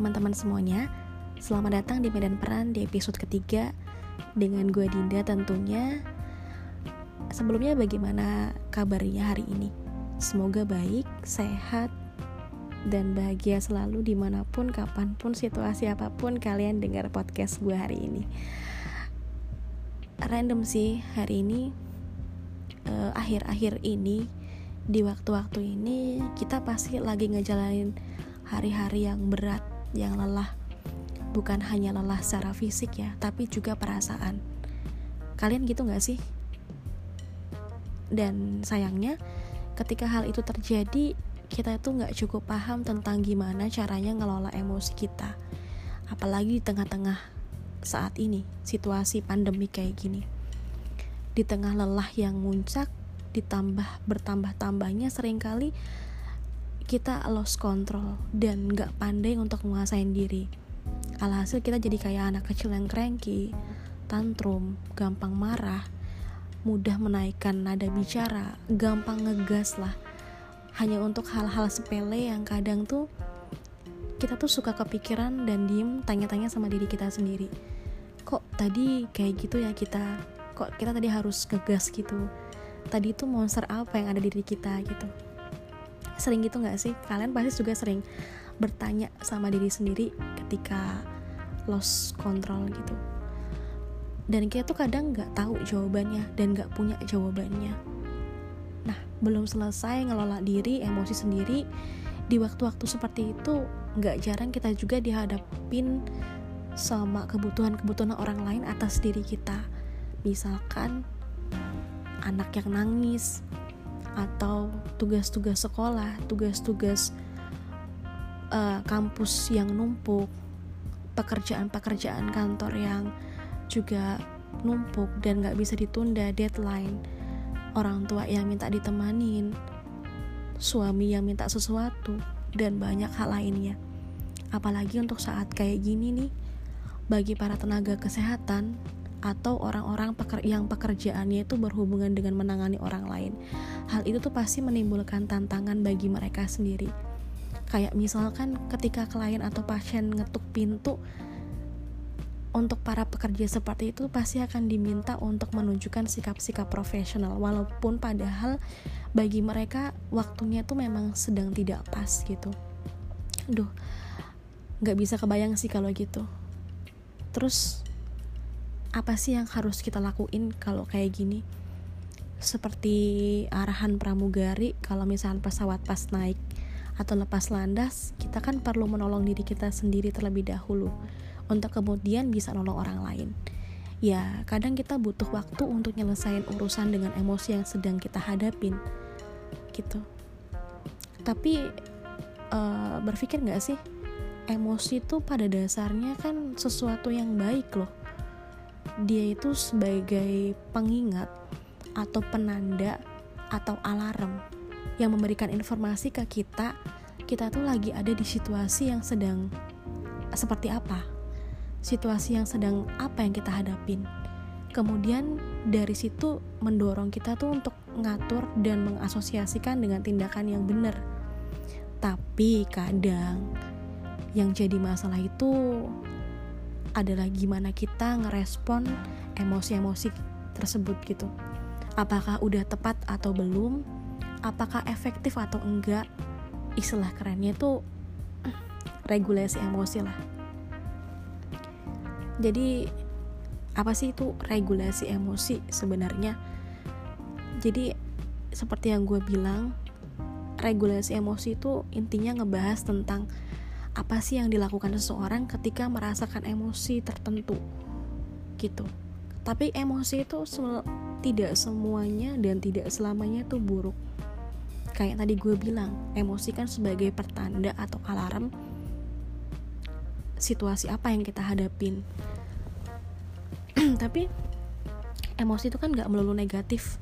teman-teman semuanya. Selamat datang di Medan Peran di episode ketiga Dengan gue Dinda tentunya. Sebelumnya bagaimana kabarnya hari ini? Semoga baik, sehat, dan bahagia selalu di mana pun, kapan pun, situasi apa pun kalian dengar podcast gue hari ini. Random sih hari ini eh, Akhir-akhir ini di waktu-waktu ini kita pasti lagi ngejalanin hari-hari yang berat, yang lelah. Bukan hanya lelah secara fisik ya, tapi juga perasaan. Kalian gitu gak sih? Dan sayangnya, ketika hal itu terjadi, kita itu gak cukup paham tentang gimana caranya ngelola emosi kita. Apalagi di tengah-tengah saat ini, situasi pandemi kayak gini. Di tengah lelah yang muncak, ditambah bertambah-tambahnya sering kali kita lost control dan gak pandai untuk menguasain diri. Alhasil kita jadi kayak anak kecil yang cranky, tantrum, gampang marah, mudah menaikkan nada bicara, gampang ngegas lah. Hanya untuk hal-hal sepele yang kadang tuh kita tuh suka kepikiran dan diem tanya-tanya sama diri kita sendiri. Kok tadi kayak gitu ya kita? Kok kita tadi harus ngegas gitu? Tadi itu monster apa yang ada di diri kita gitu? Sering gitu gak sih? Kalian pasti juga sering bertanya sama diri sendiri ketika lost control gitu. Dan kita tuh kadang nggak tahu jawabannya dan nggak punya jawabannya. Nah belum selesai ngelola diri emosi sendiri di waktu-waktu seperti itu nggak jarang kita juga dihadapin sama kebutuhan-kebutuhan orang lain atas diri kita. Misalkan anak yang nangis atau tugas-tugas sekolah, tugas-tugas uh, kampus yang numpuk, pekerjaan-pekerjaan kantor yang juga numpuk dan gak bisa ditunda deadline, orang tua yang minta ditemanin, suami yang minta sesuatu, dan banyak hal lainnya. Apalagi untuk saat kayak gini nih, bagi para tenaga kesehatan, atau orang-orang peker yang pekerjaannya itu berhubungan dengan menangani orang lain. Hal itu tuh pasti menimbulkan tantangan bagi mereka sendiri. Kayak misalkan ketika klien atau pasien ngetuk pintu untuk para pekerja seperti itu pasti akan diminta untuk menunjukkan sikap-sikap profesional walaupun padahal bagi mereka waktunya tuh memang sedang tidak pas gitu. Duh, nggak bisa kebayang sih kalau gitu. Terus apa sih yang harus kita lakuin kalau kayak gini? Seperti arahan pramugari kalau misalnya pesawat pas naik atau lepas landas kita kan perlu menolong diri kita sendiri terlebih dahulu untuk kemudian bisa nolong orang lain. Ya kadang kita butuh waktu untuk nyelesain urusan dengan emosi yang sedang kita hadapin gitu. Tapi uh, berpikir nggak sih emosi itu pada dasarnya kan sesuatu yang baik loh dia itu sebagai pengingat atau penanda atau alarm yang memberikan informasi ke kita kita tuh lagi ada di situasi yang sedang seperti apa situasi yang sedang apa yang kita hadapin. Kemudian dari situ mendorong kita tuh untuk ngatur dan mengasosiasikan dengan tindakan yang benar. Tapi kadang yang jadi masalah itu adalah gimana kita ngerespon emosi-emosi tersebut gitu. Apakah udah tepat atau belum? Apakah efektif atau enggak? Istilah kerennya itu regulasi emosi lah. Jadi apa sih itu regulasi emosi sebenarnya? Jadi seperti yang gue bilang, regulasi emosi itu intinya ngebahas tentang apa sih yang dilakukan seseorang ketika merasakan emosi tertentu? Gitu. Tapi emosi itu se tidak semuanya dan tidak selamanya tuh buruk. Kayak tadi gue bilang emosi kan sebagai pertanda atau alarm situasi apa yang kita hadapin. Tapi emosi itu kan gak melulu negatif.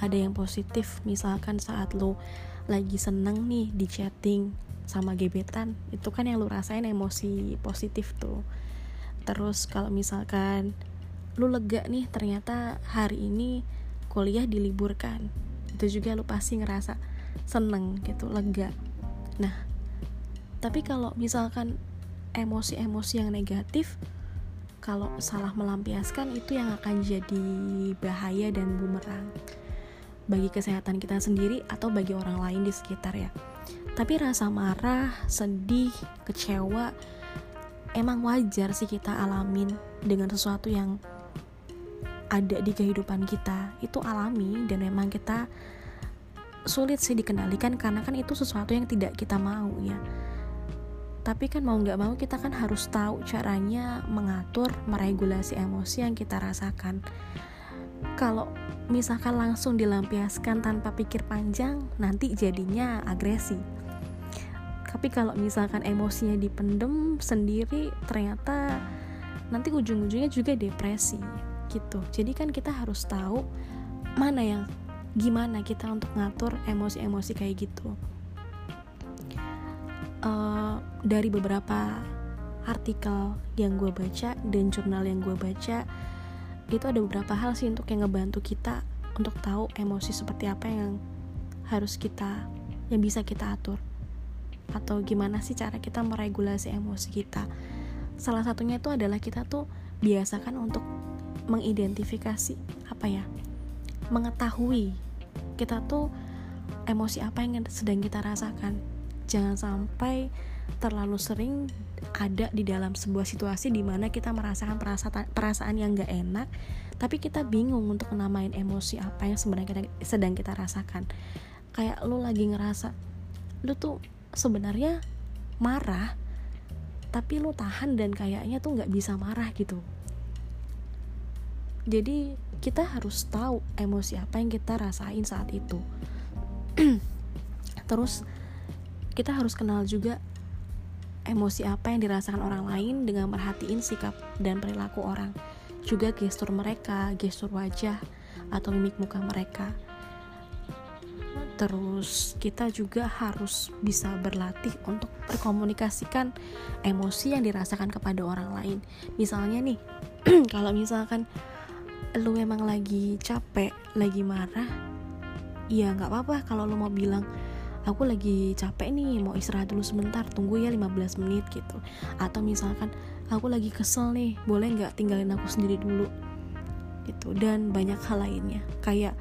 Ada yang positif. Misalkan saat lo lagi seneng nih di chatting sama gebetan itu kan yang lu rasain emosi positif tuh. Terus kalau misalkan lu lega nih ternyata hari ini kuliah diliburkan itu juga lu pasti ngerasa seneng gitu lega. Nah tapi kalau misalkan emosi-emosi yang negatif kalau salah melampiaskan itu yang akan jadi bahaya dan bumerang bagi kesehatan kita sendiri atau bagi orang lain di sekitar ya. Tapi rasa marah, sedih, kecewa emang wajar sih kita alamin dengan sesuatu yang ada di kehidupan kita. Itu alami dan memang kita sulit sih dikendalikan karena kan itu sesuatu yang tidak kita mau ya tapi kan mau nggak mau kita kan harus tahu caranya mengatur meregulasi emosi yang kita rasakan kalau misalkan langsung dilampiaskan tanpa pikir panjang nanti jadinya agresi. Tapi kalau misalkan emosinya dipendem sendiri ternyata nanti ujung-ujungnya juga depresi gitu. Jadi kan kita harus tahu mana yang gimana kita untuk ngatur emosi-emosi kayak gitu. Uh, dari beberapa artikel yang gue baca dan jurnal yang gue baca itu ada beberapa hal sih untuk yang ngebantu kita untuk tahu emosi seperti apa yang harus kita yang bisa kita atur. Atau gimana sih cara kita meregulasi emosi kita. Salah satunya itu adalah kita tuh biasakan untuk mengidentifikasi apa ya mengetahui kita tuh emosi apa yang sedang kita rasakan. Jangan sampai terlalu sering ada di dalam sebuah situasi di mana kita merasakan perasaan perasaan yang gak enak tapi kita bingung untuk menamain emosi apa yang sebenarnya kita, sedang kita rasakan. Kayak lu lagi ngerasa lu tuh sebenarnya marah tapi lu tahan dan kayaknya tuh nggak bisa marah gitu. Jadi kita harus tahu emosi apa yang kita rasain saat itu. Terus kita harus kenal juga emosi apa yang dirasakan orang lain dengan merhatiin sikap dan perilaku orang. Juga gestur mereka, gestur wajah atau mimik muka mereka. Terus kita juga harus bisa berlatih untuk berkomunikasikan emosi yang dirasakan kepada orang lain. Misalnya nih kalau misalkan lu emang lagi capek lagi marah ya nggak apa-apa kalau lu mau bilang aku lagi capek nih mau istirahat dulu sebentar tunggu ya 15 menit gitu. Atau misalkan aku lagi kesel nih boleh nggak tinggalin aku sendiri dulu? Gitu dan banyak hal lainnya. Kayak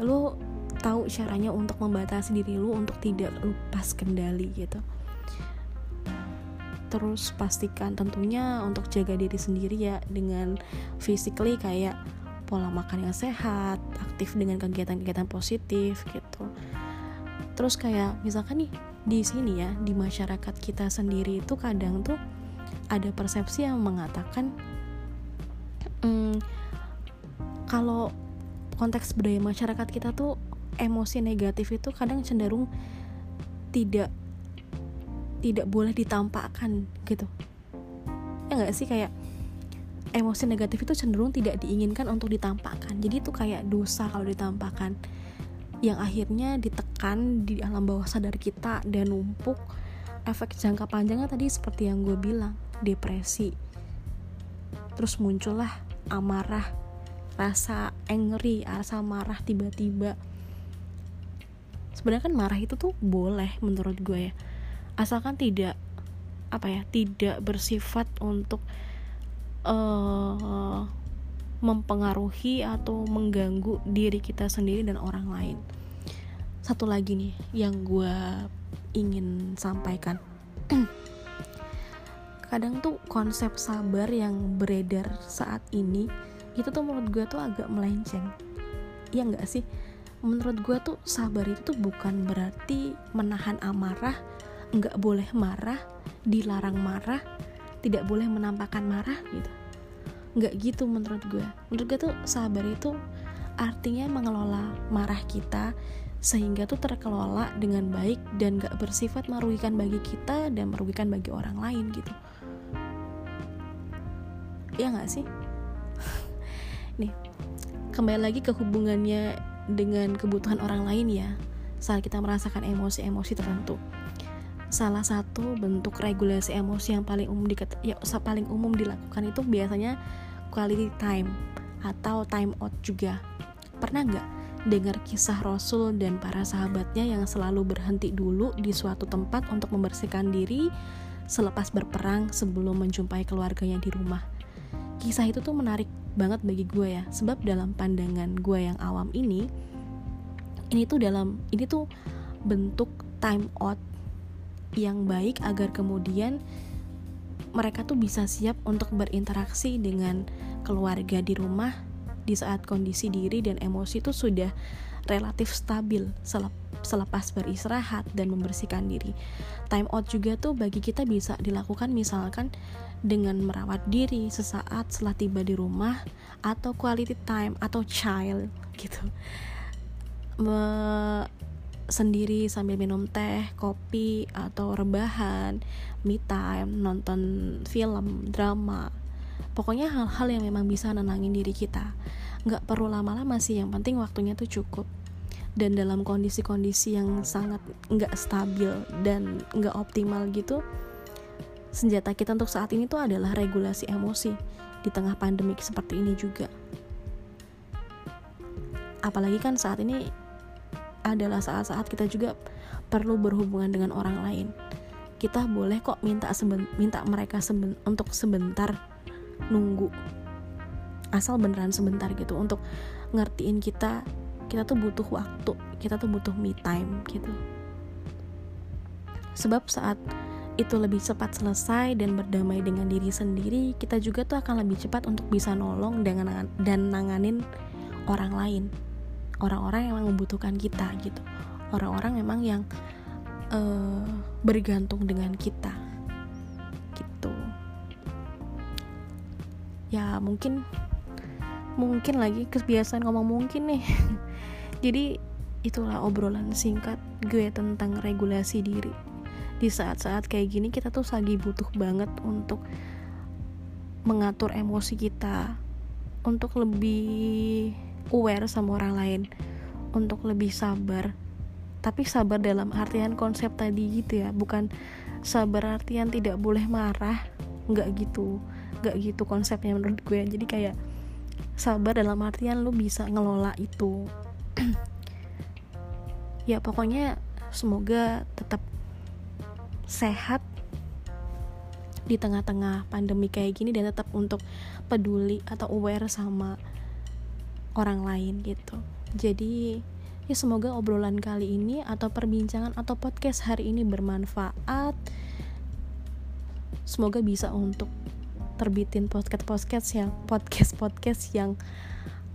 lu tahu caranya untuk membatasi diri lu untuk tidak lepas kendali gitu. Terus pastikan tentunya untuk jaga diri sendiri ya dengan physically kayak pola makan yang sehat aktif dengan kegiatan-kegiatan positif gitu terus kayak misalkan nih di sini ya di masyarakat kita sendiri itu kadang tuh ada persepsi yang mengatakan hmm, kalau konteks budaya masyarakat kita tuh emosi negatif itu kadang cenderung tidak tidak boleh ditampakkan gitu. Ya nggak sih? Kayak emosi negatif itu cenderung tidak diinginkan untuk ditampakkan. Jadi itu kayak dosa kalau ditampakkan. Yang akhirnya ditekan di alam bawah sadar kita dan numpuk efek jangka panjangnya tadi seperti yang gue bilang depresi. Terus muncullah amarah rasa angry rasa marah tiba-tiba. Sebenarnya kan marah itu tuh boleh menurut gue ya. Asalkan tidak apa ya tidak bersifat untuk uh, mempengaruhi atau mengganggu diri kita sendiri dan orang lain. Satu lagi nih yang gue ingin sampaikan. Kadang tuh konsep sabar yang beredar saat ini itu tuh menurut gue tuh agak melenceng. Iya nggak sih? Menurut gue tuh sabar itu tuh bukan berarti menahan amarah, nggak boleh marah, dilarang marah, tidak boleh menampakkan marah gitu nggak gitu menurut gue menurut gue tuh sabar itu artinya mengelola marah kita sehingga tuh terkelola dengan baik dan gak bersifat merugikan bagi kita dan merugikan bagi orang lain gitu. Ya nggak sih? Nih kembali lagi ke hubungannya dengan kebutuhan orang lain ya saat kita merasakan emosi-emosi tertentu. Salah satu bentuk regulasi emosi yang paling umum di ya, paling umum dilakukan itu biasanya quality time atau time out juga. Pernah nggak dengar kisah Rasul dan para sahabatnya yang selalu berhenti dulu di suatu tempat untuk membersihkan diri selepas berperang sebelum menjumpai keluarganya di rumah. Kisah itu tuh menarik banget bagi gue ya, sebab dalam pandangan gue yang awam ini, ini tuh dalam ini tuh bentuk time out yang baik agar kemudian mereka tuh bisa siap untuk berinteraksi dengan keluarga di rumah di saat kondisi diri dan emosi itu sudah relatif stabil selepas beristirahat dan membersihkan diri. Time out juga tuh bagi kita bisa dilakukan misalkan dengan merawat diri sesaat setelah tiba di rumah atau quality time atau child gitu. Me sendiri sambil minum teh, kopi atau rebahan, me time, nonton film, drama. Pokoknya hal-hal yang memang bisa nenangin diri kita. Nggak perlu lama-lama sih yang penting waktunya tuh cukup. Dan dalam kondisi-kondisi yang sangat nggak stabil dan nggak optimal gitu senjata kita untuk saat ini tuh adalah regulasi emosi di tengah pandemik seperti ini juga. Apalagi kan saat ini adalah saat-saat kita juga perlu berhubungan dengan orang lain. Kita boleh kok minta seben minta mereka seben untuk sebentar nunggu. Asal beneran sebentar gitu untuk ngertiin kita kita tuh butuh waktu kita tuh butuh me time gitu. Sebab saat itu lebih cepat selesai dan berdamai dengan diri sendiri, kita juga tuh akan lebih cepat untuk bisa nolong dengan dan nanganin orang lain, orang-orang yang membutuhkan kita gitu, orang-orang memang yang uh, bergantung dengan kita, Ya mungkin mungkin lagi kebiasaan ngomong mungkin nih. Jadi itulah obrolan singkat gue tentang regulasi diri. Di saat-saat kayak gini kita tuh lagi butuh banget untuk mengatur emosi kita untuk lebih aware sama orang lain untuk lebih sabar. Tapi sabar dalam artian konsep tadi gitu ya bukan sabar artian tidak boleh marah nggak gitu nggak gitu konsepnya menurut gue. Jadi kayak sabar dalam artian lu bisa ngelola itu. Ya pokoknya semoga tetap sehat di tengah-tengah pandemi kayak gini dan tetap untuk peduli atau aware sama orang lain gitu. Jadi ya semoga obrolan kali ini atau perbincangan atau podcast hari ini bermanfaat. Semoga bisa untuk terbitin podcast podcast yang podcast podcast yang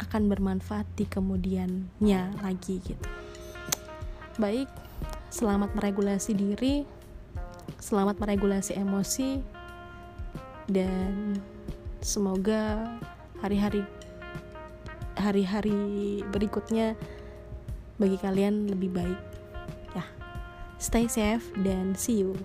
akan bermanfaat di kemudiannya lagi gitu. Baik selamat meregulasi diri selamat meregulasi emosi dan semoga hari-hari hari-hari berikutnya bagi kalian lebih baik. Ya stay safe dan see you